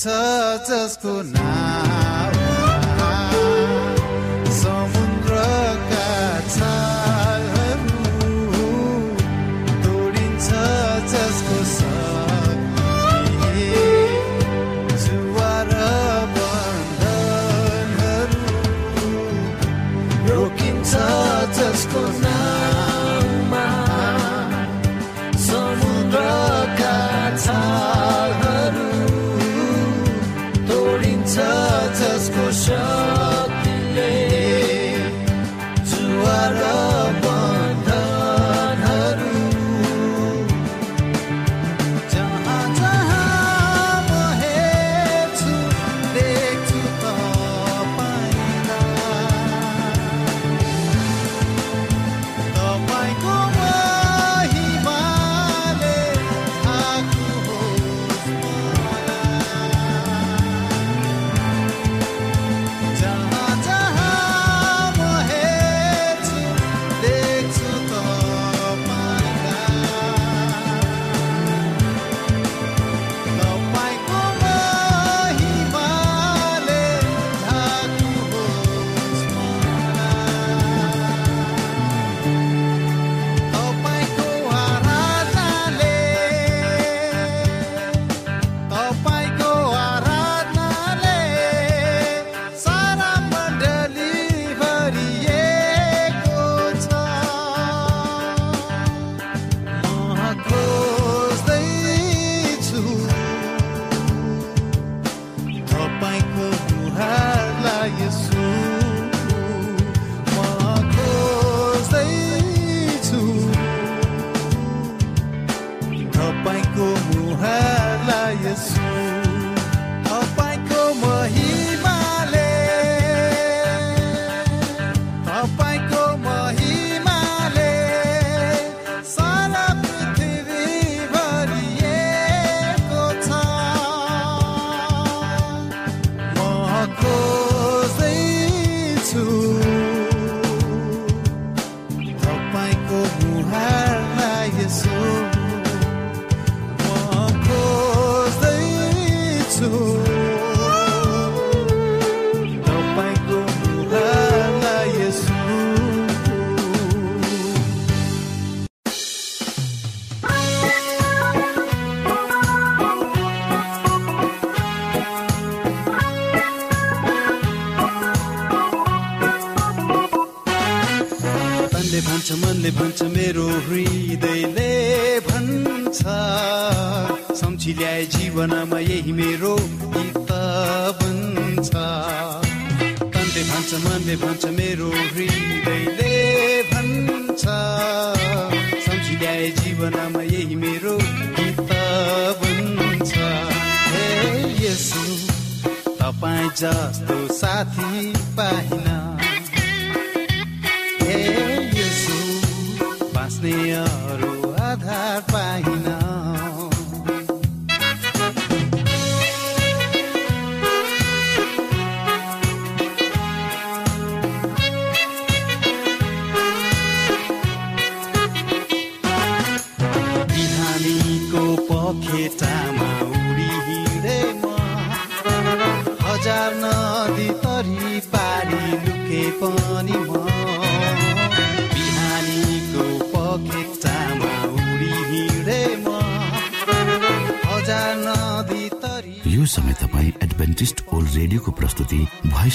छ जसको जीवनमा यही मेरो छ तनले भन्छ मनले भन्छ मेरो हृदयले भन्छ। सम्झी ल्याए जीवनमा यही मेरो भन्छ हे यसो तपाईँ जस्तो साथी पाइन। हे यसो बाँच्ने अरू आधार पाइन।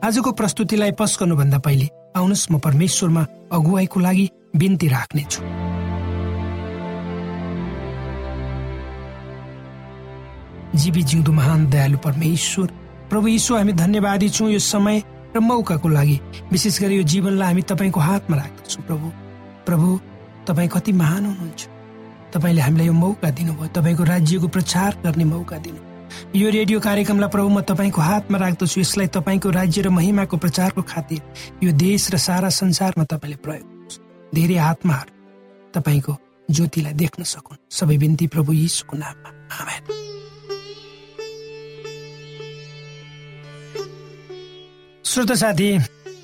आजको प्रस्तुतिलाई पस गर्नुभन्दा पहिले आउनुहोस् म परमेश्वरमा अगुवाईको लागि बिन्ती राख्नेछु। जीवी जिउँदो महान दयालु परमेश्वर प्रभु यीशु हामी धन्यवादी छौँ यो समय र मौकाको लागि। विशेष गरी यो जीवनलाई हामी तपाईँको हातमा राख्दछौँ प्रभु। प्रभु तपाईँ कति महान हुनुहुन्छ। तपाईँले हामीलाई यो मौका दिनुभयो। तपाईँको राज्यको प्रचार गर्ने मौका दिनु यो रेडियो कार्यक्रमलाई प्रभु म तपाईँको हातमा राख्दछु। यसलाई तपाईँको राज्य र महिमाको प्रचारको खातिर यो देश र सारा संसारमा तपाईँले प्रयोग धेरै आत्माहरू तपाईँको ज्योतिलाई देख्न सकुन्। सबै बिन्ती प्रभु यीशुको नाममा। आमेन। श्रोत साथी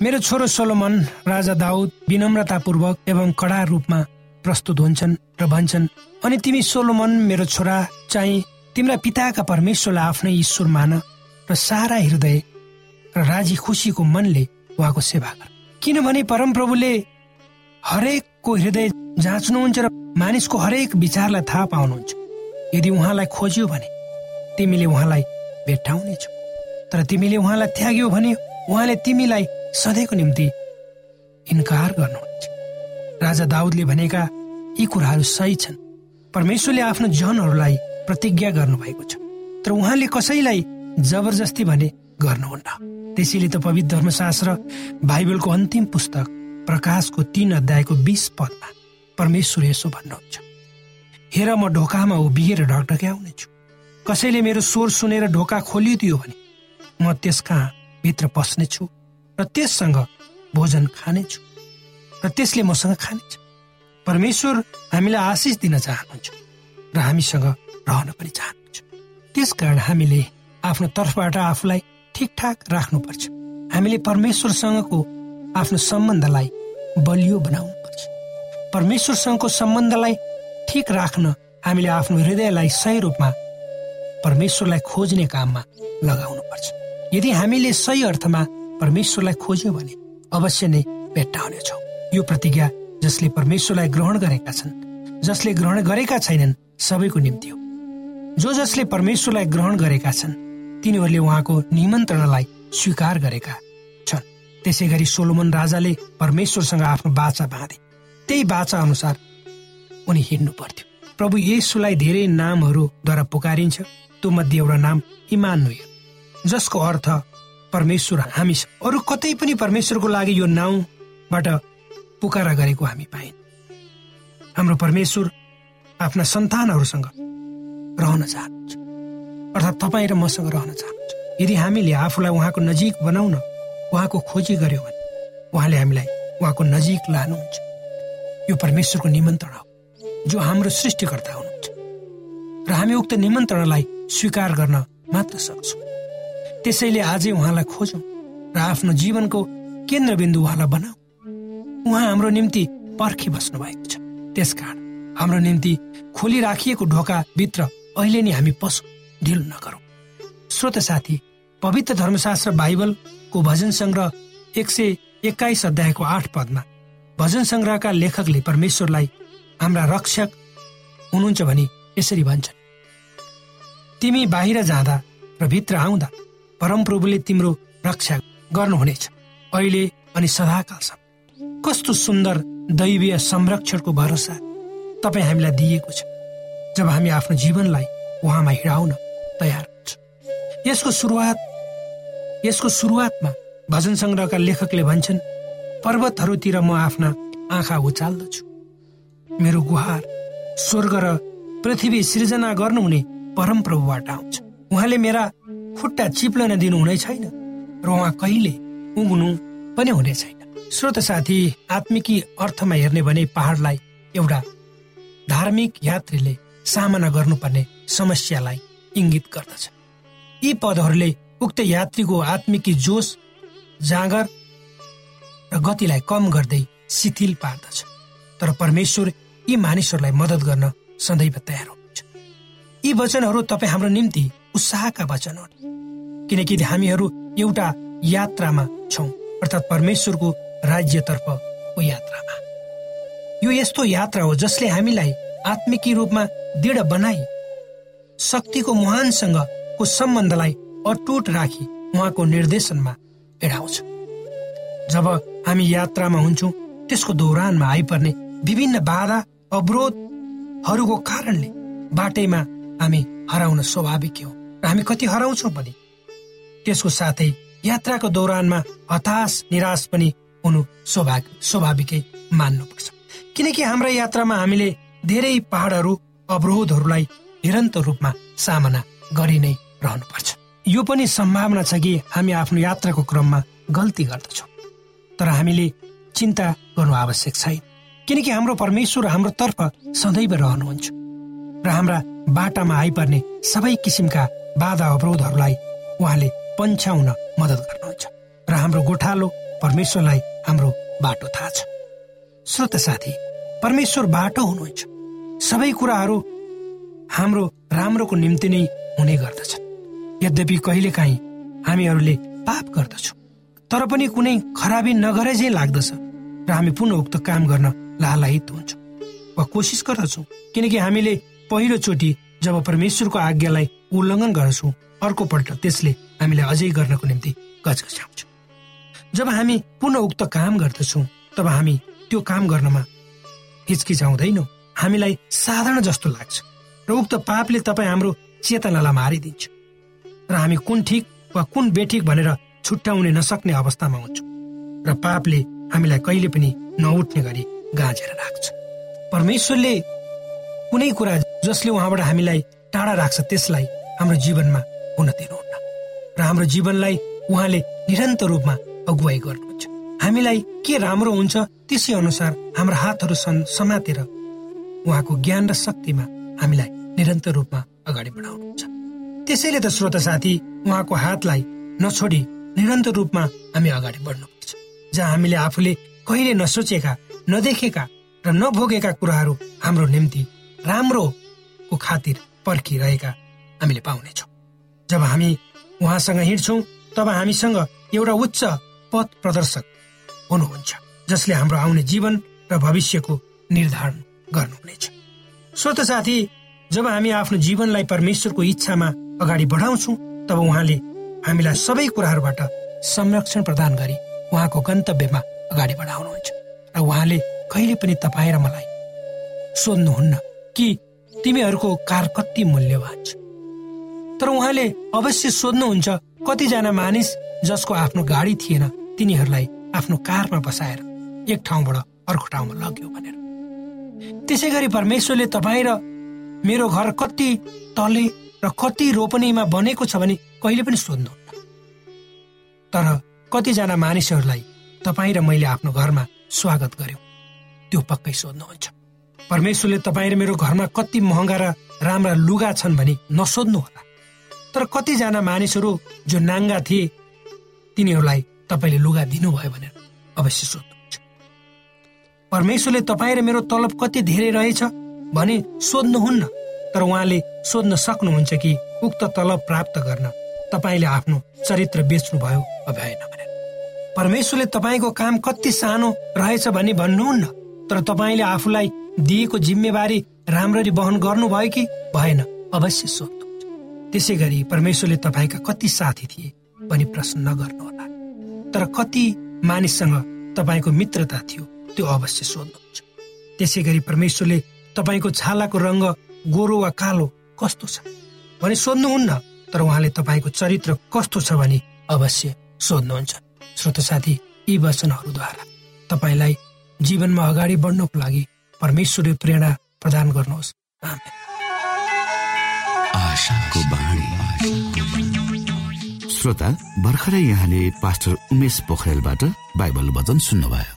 मेरो छोरो सोलोमन राजा दाउद विनम्रतापूर्वक एवं कडा रूपमा प्रस्तुत हुन्छन् र भन्छन् अनि तिमी सोलोमन मेरो छोरा चाहिँ तिम्रा पिताका परमेश्वरलाई आफ्नै ईश्वर मान र सारा हृदय र राजी खुसीको मनले उहाँको सेवा गर। किनभने परमप्रभुले हरेकको हृदय जाँच्नुहुन्छ र मानिसको हरेक विचारलाई थाहा पाउनुहुन्छ। यदि उहाँलाई खोज्यो भने तिमीले उहाँलाई भेट्टाउनेछौ। तर तिमीले उहाँलाई त्याग्यौ भने उहाँले तिमीलाई सधैँको निम्ति इन्कार गर्नुहुन्छ। राजा दाउदले भनेका यी कुराहरू सही छन्। परमेश्वरले आफ्नो जनहरूलाई प्रतिज्ञा गर्नुभएको छ। तर उहाँले कसैलाई जबरजस्ती भने गर्नुहुन्न। त्यसैले त पवित्र धर्मशास्त्र बाइबलको अन्तिम पुस्तक प्रकाशको तीन अध्यायको बिस पदमा परमेश्वर यसो भन्नुहुन्छ। हेर म ढोकामा उभिएर ढकढक्याउनेछु कसैले मेरो स्वर सुनेर ढोका खोलिदियो भने म त्यस कहाँ भित्र पस्नेछु र त्यससँग भोजन खानेछु र त्यसले मसँग खानेछ। परमेश्वर हामीलाई आशिष दिन चाहनुहुन्छ र हामीसँग रहन पनि चाहनुहुन्छ। त्यसकारण हामीले आफ्नो तर्फबाट आफूलाई ठिकठाक राख्नुपर्छ। हामीले परमेश्वरसँगको आफ्नो सम्बन्धलाई बलियो बनाउनु पर्छ परमेश्वरसँगको सम्बन्धलाई ठिक राख्न हामीले आफ्नो हृदयलाई सही रूपमा परमेश्वरलाई खोज्ने काममा लगाउनु पर्छ यदि हामीले सही अर्थमा परमेश्वरलाई खोज्यौँ भने अवश्य नै भेट्टाउनेछौँ यो प्रतिज्ञा जसले परमेश्वरलाई ग्रहण गरेका छन् जसले ग्रहण गरेका छैनन् सबैको निम्ति हो। जो जसले परमेश्वरलाई ग्रहण गरेका छन् तिनीहरूले उहाँको निमन्त्रणलाई स्वीकार गरेका छन्। त्यसै गरी सोलोमन राजाले परमेश्वरसँग आफ्नो बाचा बाँधे। त्यही बाचा अनुसार उनी हिँड्नु पर्थ्यो। प्रभु येसुलाई धेरै नामहरूद्वारा पुकारिन्छ। त्यो मध्ये एउटा नाम इमानुय जसको अर्थ परमेश्वर हामी अरू कतै पनि परमेश्वरको लागि यो नाउँबाट पुकारा गरेको हामी पाइन। हाम्रो परमेश्वर आफ्ना सन्तानहरूसँग रहन चाहनुहुन्छ अर्थात् तपाईँ र मसँग रहन चाहनुहुन्छ यदि हामीले आफूलाई उहाँको नजिक बनाउन उहाँको खोजी गर्यो भने उहाँले हामीलाई उहाँको नजिक लानुहुन्छ। यो परमेश्वरको निमन्त्रण हो जो हाम्रो सृष्टिकर्ता हुनुहुन्छ। र हामी उक्त निमन्त्रणलाई स्वीकार गर्न मात्र सक्छौँ। त्यसैले आजै उहाँलाई खोजौँ र आफ्नो जीवनको केन्द्रबिन्दु उहाँलाई बनाऊ। उहाँ हाम्रो निम्ति पर्खी बस्नु भएको छ। त्यसकारण हाम्रो निम्ति खोली राखिएको ढोका भित्र अहिले नै हामी पसौँ ढिलो नगरौँ। श्रोत साथी पवित्र धर्मशास्त्र बाइबलको भजन सङ्ग्रह एक सय एक्काइस अध्यायको आठ पदमा भजन सङ्ग्रहका लेखकले परमेश्वरलाई हाम्रा रक्षक हुनुहुन्छ भनी यसरी भन्छन्। तिमी बाहिर जाँदा र भित्र आउँदा परमप्रभुले तिम्रो रक्षा गर्नुहुनेछ अहिले अनि सदाकालसम्म। कस्तो सुन्दर दैवीय संरक्षणको भरोसा तपाईँ हामीलाई दिएको छ। जब हामी आफ्नो जीवनलाई उहाँमा हिँडाउन तयार हुन्छ। यसको सुरुवात यसको सुरुवातमा भजन सङ्ग्रहका लेखकले भन्छन् पर्वतहरूतिर म आफ्ना आँखा उचाल्दछु। मेरो गुहार स्वर्ग र पृथ्वी सृजना गर्नुहुने परमप्रभुबाट आउँछ। उहाँले मेरा खुट्टा चिप्लन दिनुहुने छैन र उहाँ कहिले उग्नु पनि हुने छैन। श्रोत साथी आत्मिकी अर्थमा हेर्ने भने पहाडलाई एउटा धार्मिक यात्रीले सामना गर्नुपर्ने समस्यालाई इङ्गित गर्दछ। यी पदहरूले उक्त यात्रीको आत्मिकी जोस जाँगर र गतिलाई कम गर्दै शिथिल पार्दछ। तर परमेश्वर यी मानिसहरूलाई मद्दत गर्न सदैव तयार हुनुहुन्छ। यी वचनहरू तपाईँ हाम्रो निम्ति उत्साहका वचन हुन्। किनकि हामीहरू एउटा यात्रामा छौँ अर्थात् परमेश्वरको राज्यतर्फको यात्रामा। यो यस्तो यात्रा हो जसले हामीलाई आत्मिकी रूपमा दृढ बनाई। शक्तिको मुहानसँगको सम्बन्धलाई अटुट राखी उहाँको निर्देशनमा एडाउँछ। जब हामी यात्रामा हुन्छौँ त्यसको दौरानमा आइपर्ने विभिन्न बाधा अवरोधहरूको कारणले बाटैमा हामी हराउन स्वाभाविक हो र हामी कति हराउँछौँ पनि। त्यसको साथै यात्राको दौरानमा हताश निराश पनि हुनु स्वाभाविक स्वाभाविकै मान्नुपर्छ। किनकि हाम्रा यात्रामा हामीले धेरै पहाडहरू अवरोधहरूलाई निरन्तर रूपमा सामना गरि नै रहनुपर्छ। यो पनि सम्भावना छ कि हामी आफ्नो यात्राको क्रममा गल्ती गर्दछौँ। तर हामीले चिन्ता गर्नु आवश्यक छैन। किनकि हाम्रो परमेश्वर हाम्रो तर्फ सदैव रहनुहुन्छ र हाम्रा बाटामा आइपर्ने सबै किसिमका बाधा अवरोधहरूलाई उहाँले पन्छाउन मद्दत गर्नुहुन्छ र हाम्रो गोठालो परमेश्वरलाई हाम्रो बाटो थाहा छ। श्रोत साथी परमेश्वर बाटो हुनुहुन्छ। सबै कुराहरू हाम्रो राम्रोको निम्ति नै हुने गर्दछ यद्यपि कहिलेकाहीँ हामीहरूले पाप गर्दछौँ तर पनि कुनै खराबी नगरे चाहिँ लाग्दछ र हामी पुनः उक्त काम गर्न लालायित हुन्छौँ वा कोसिस गर्दछौँ किनकि हामीले पहिलोचोटि जब परमेश्वरको आज्ञालाई उल्लङ्घन गर्छौँ अर्कोपल्ट त्यसले हामीलाई अझै गर्नको निम्ति गजगजाउँछ। जब हामी पुनः उक्त काम गर्दछौँ तब हामी त्यो काम गर्नमा हिचकिचाउँदैनौँ। हामीलाई साधारण जस्तो लाग्छ। र उक्त पापले तपाईँ हाम्रो चेतनालाई मारिदिन्छ। र हामी कुन ठिक वा कुन बेठिक भनेर छुट्याउने नसक्ने अवस्थामा हुन्छौँ। र पापले हामीलाई कहिले पनि नउठ्ने गरी गाँजेर राख्छ। परमेश्वरले कुनै कुरा जसले उहाँबाट हामीलाई टाढा राख्छ त्यसलाई हाम्रो जीवनमा हुन दिनुहुन्न। र हाम्रो जीवनलाई उहाँले निरन्तर रूपमा अगुवाई गर्नुहुन्छ। हामीलाई के राम्रो हुन्छ त्यसै अनुसार हाम्रो हातहरू समातेर उहाँको ज्ञान र शक्तिमा हामीलाई निरन्तर रूपमा अगाडि बढाउनुहुन्छ त्यसैले त श्रोता साथी उहाँको हातलाई नछोडी निरन्तर रूपमा हामी अगाडि बढ्नुपर्छ। जहाँ हामीले आफूले कहिले नसोचेका नदेखेका र नभोगेका कुराहरू हाम्रो निम्ति राम्रोको खातिर पर्खिरहेका हामीले पाउनेछौँ। जब हामी उहाँसँग हिँड्छौँ तब हामीसँग एउटा उच्च पथ प्रदर्शक हुनुहुन्छ जसले हाम्रो आउने जीवन र भविष्यको निर्धारण गर्नुहुनेछ। स्वत साथी जब हामी आफ्नो जीवनलाई परमेश्वरको इच्छामा अगाडि बढाउँछौँ तब उहाँले हामीलाई सबै कुराहरूबाट संरक्षण प्रदान गरी उहाँको गन्तव्यमा अगाडि बढाउनुहुन्छ। र उहाँले कहिले पनि तपाईँ र मलाई सोध्नुहुन्न कि तिमीहरूको कार कति मूल्यवान छ। तर उहाँले अवश्य सोध्नुहुन्छ कतिजना मानिस जसको आफ्नो गाडी थिएन तिनीहरूलाई आफ्नो कारमा बसाएर एक ठाउँबाट अर्को ठाउँमा लग्यो भनेर। त्यसै गरी परमेश्वरले तपाईँ र मेरो घर कति तले र कति रोपनीमा बनेको छ भने कहिले पनि सोध्नुहुन्न तर कतिजना मानिसहरूलाई तपाईँ र मैले आफ्नो घरमा स्वागत गर्यो। त्यो पक्कै सोध्नुहुन्छ। परमेश्वरले तपाईँ र मेरो घरमा कति महँगा र राम्रा लुगा छन् भने नसोध्नु होला। तर कतिजना मानिसहरू जो नाङ्गा थिए तिनीहरूलाई तपाईँले लुगा दिनुभयो भनेर अवश्य सोध्नुहुन्छ परमेश्वरले तपाईँ र मेरो तलब कति धेरै रहेछ भने सोध्नुहुन्न। तर उहाँले सोध्न सक्नुहुन्छ कि उक्त तलब प्राप्त गर्न तपाईँले आफ्नो चरित्र बेच्नुभयो भएन भनेर परमेश्वरले तपाईँको काम कति सानो रहेछ भनी भन्नुहुन्न। तर तपाईँले आफूलाई दिएको जिम्मेवारी राम्ररी वहन गर्नुभयो कि भएन अवश्य सोध्नु त्यसै गरी परमेश्वरले तपाईँका कति साथी थिए भनी प्रश्न नगर्नुहोला। तर कति मानिससँग तपाईँको मित्रता थियो त्यो अवश्य सोध्नुहुन्छ। त्यसै गरी परमेश्वरले तपाईँको छालाको रङ्ग गोरो वा कालो कस्तो छ भने सोध्नुहुन्न तर उहाँले तपाईँको चरित्र कस्तो छ भने अवश्य सोध्नुहुन्छ। श्रोत साथी यी वचनहरूद्वारा तपाईँलाई जीवनमा अगाडि बढ्नको लागि परमेश्वरले प्रेरणा प्रदान गर्नुहोस्। श्रोता भर्खरै यहाँले पास्टर उमेश पोखरेलबाट बाइबल वचन सुन्नुभयो।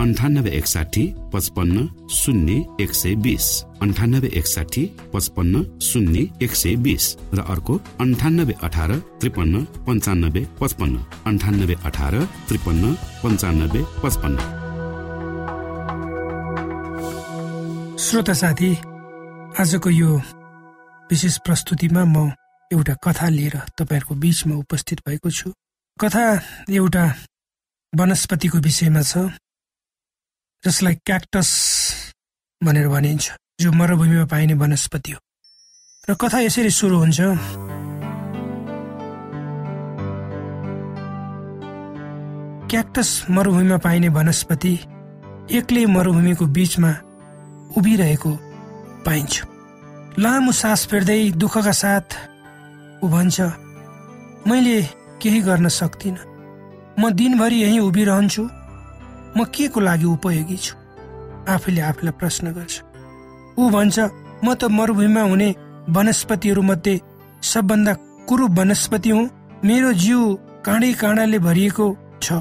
अन्ठानब्बे एकसाठी पचपन्न शून्य एक सय बिस अन्ठानब्बे एकसाठी पचपन्न शून्य एक सय बिस र अर्को अन्ठानब्बे अठार त्रिपन्न पन्चानब्बे पचपन्न. अन्ठानब्बे अठार त्रिपन्न पन्चानब्बे पचपन्न. श्रोता साथी आजको यो विशेष प्रस्तुतिमा म एउटा कथा लिएर तपाईँहरूको बिचमा उपस्थित भएको छु। कथा एउटा वनस्पतिको विषयमा छ। जसलाई क्याक्टस भनेर भनिन्छ जो मरुभूमिमा पाइने वनस्पति हो। र कथा यसरी सुरु हुन्छ? क्याक्टस मरुभूमिमा पाइने वनस्पति एक्लै मरुभूमिको बिचमा उभिरहेको पाइन्छ। लामो सास फेर्दै दुःखका साथ ऊ भन्छ मैले केही गर्न सक्दिनँ। म दिनभरि यहीँ उभिरहन्छु। म के को लागि उपयोगी छु? आफूले आफूलाई प्रश्न गर्छ। ऊ भन्छ म त मरुभूमिमा हुने वनस्पतिहरू मध्ये सबभन्दा कुरूप वनस्पति हुँ। मेरो जिउ काँडै काँडाले भरिएको छ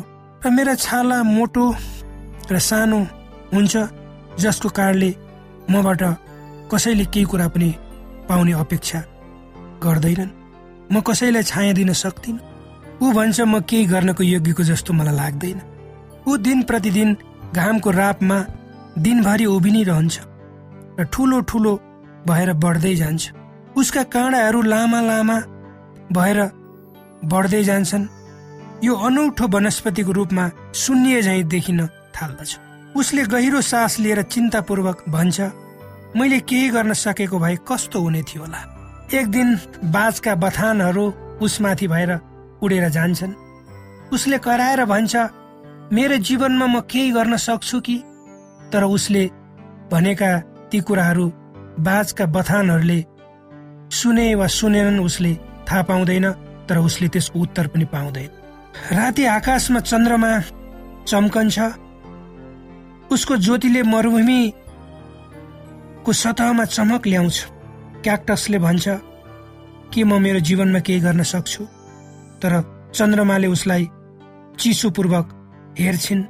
र मेरा छाला मोटो र सानो हुन्छ जसको कारणले मबाट कसैले केही कुरा पनि पाउने अपेक्षा गर्दैनन्। म कसैलाई छाया दिन सक्दिनँ। ऊ भन्छ म केही गर्नको योग्यको जस्तो मलाई लाग्दैन। ऊ दिन प्रतिदिन घामको रापमा दिनभरि उभिनै रहन्छ र ठुलो ठुलो भएर बढ्दै जान्छ। उसका काँडाहरू लामा लामा भएर बढ्दै जान्छन्। यो अनौठो वनस्पतिको रूपमा शून्य झैँ देखिन थाल्दछ। उसले गहिरो सास लिएर चिन्तापूर्वक भन्छ मैले केही गर्न सकेको भए कस्तो हुने थियो होला? एक दिन बाजका बथानहरू उसमाथि भएर उडेर जान्छन् उसले कराएर भन्छ मेरो जीवनमा म केही गर्न सक्छु कि? तर उसले भनेका ती कुराहरू बाजका बथानहरूले सुने वा सुनेनन् उसले थाहा पाउँदैन तर उसले त्यसको उत्तर पनि पाउँदैन। राति आकाशमा चन्द्रमा चम्कन्छ उसको ज्योतिले मरुभूमिको सतहमा चमक ल्याउँछ। क्याक्टसले भन्छ के म मेरो जीवनमा केही गर्न सक्छु? तर चन्द्रमाले उसलाई चिसोपूर्वक हेर्छिन्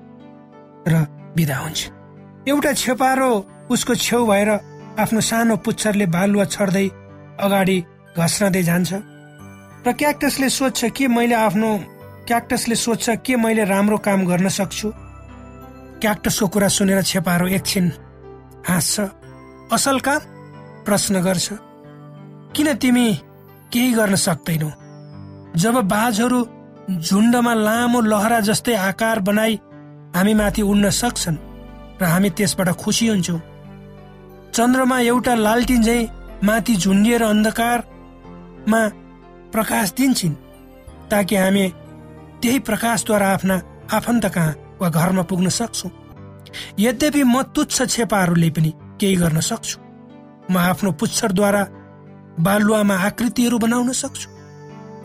र बिदा हुन्छ। एउटा छेपारो उसको छेउ भएर आफ्नो सानो पुच्छरले बालुवा छर्दै अगाडि घस्रँदै जान्छ। र क्याक्टसले सोध्छ के मैले आफ्नो क्याक्टसले सोध्छ के मैले राम्रो काम गर्न सक्छु? क्याक्टसको कुरा सुनेर छेपारो एकछिन हाँस्छ। असल काम? प्रश्न गर्छ। किन तिमी केही गर्न सक्दैनौ? जब बाजहरू झुण्डमा लामो लहरा जस्तै आकार बनाई हामी माथि उड्न सक्छन् र हामी त्यसबाट खुसी हुन्छौँ। चन्द्रमा एउटा लालटिन झै माथि झुन्डिएर अन्धकारमा प्रकाश दिन्छन् ताकि हामी त्यही प्रकाशद्वारा आफ्ना आफन्त कहाँ वा घरमा पुग्न सक्छौँ। यद्यपि म तुच्छ छेपाहरूले पनि केही गर्न सक्छु। म आफ्नो पुच्छरद्वारा बालुवामा आकृतिहरू बनाउन सक्छु।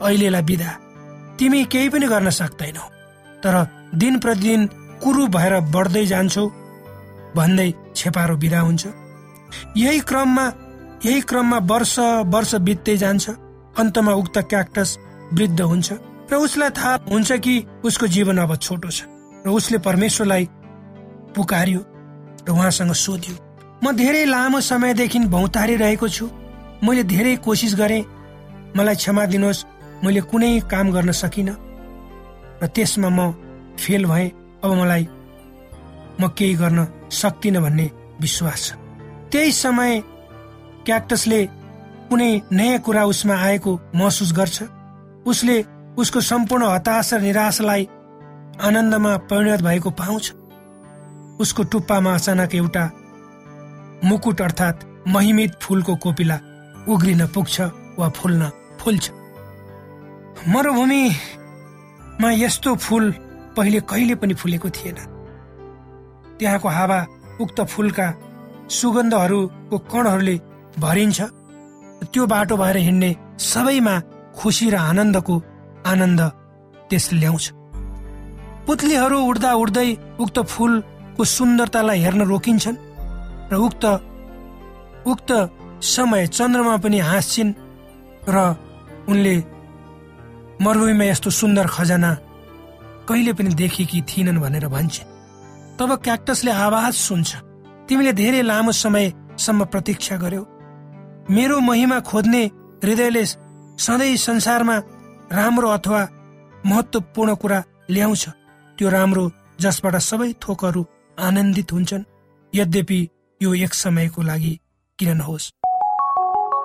अहिलेलाई बिदा। तिमी केही पनि गर्न सक्दैनौ। तर दिन प्रतिदिन कुरु भएर बढ्दै जान्छौ भन्दै छेपारो बिदा हुन्छ। यही क्रममा यही क्रममा वर्ष वर्ष बित्दै जान्छ। अन्तमा उक्त क्याक्टस वृद्ध हुन्छ र उसलाई थाहा हुन्छ कि उसको जीवन अब छोटो छ र उसले परमेश्वरलाई पुकार्यो र उहाँसँग सोध्यो म धेरै लामो समयदेखि भौतारिरहेको छु। मैले धेरै कोसिस गरेँ। मलाई क्षमा दिनुहोस्। मैले कुनै काम गर्न सकिनँ र त्यसमा म फेल भएँ। अब मलाई म केही गर्न सक्दिनँ भन्ने विश्वास छ। त्यही समय क्याक्टसले कुनै नयाँ कुरा उसमा आएको महसुस गर्छ। उसले उसको सम्पूर्ण हताश र निराशलाई आनन्दमा परिणत भएको पाउँछ। उसको टुप्पामा अचानक एउटा मुकुट अर्थात् महिमित फुलको कोपिला उग्रिन पुग्छ वा फुल्न फुल्छ। मरुभूमिमा यस्तो फुल पहिले कहिले पनि फुलेको थिएन। त्यहाँको हावा उक्त फुलका सुगन्धहरूको कणहरूले भरिन्छ। त्यो बाटो भएर हिँड्ने सबैमा खुसी र आनन्दको आनन्द त्यसले ल्याउँछ। पुतलीहरू उड्दा उड्दै उक्त फुलको सुन्दरतालाई हेर्न रोकिन्छन् र उक्त उक्त समय चन्द्रमा पनि हाँस्छिन् र उनले मरुभूमिमा यस्तो सुन्दर खजना कहिले पनि देखेकी थिएनन् भनेर भन्छन् तब क्याक्टसले आवाज सुन्छ। तिमीले धेरै लामो समयसम्म प्रतीक्षा गर्यौ। मेरो महिमा खोज्ने हृदयले सधैँ संसारमा राम्रो अथवा महत्वपूर्ण कुरा ल्याउँछ। त्यो राम्रो जसबाट सबै थोकहरू आनन्दित हुन्छन्। यद्यपि यो एक समयको लागि किन नहोस्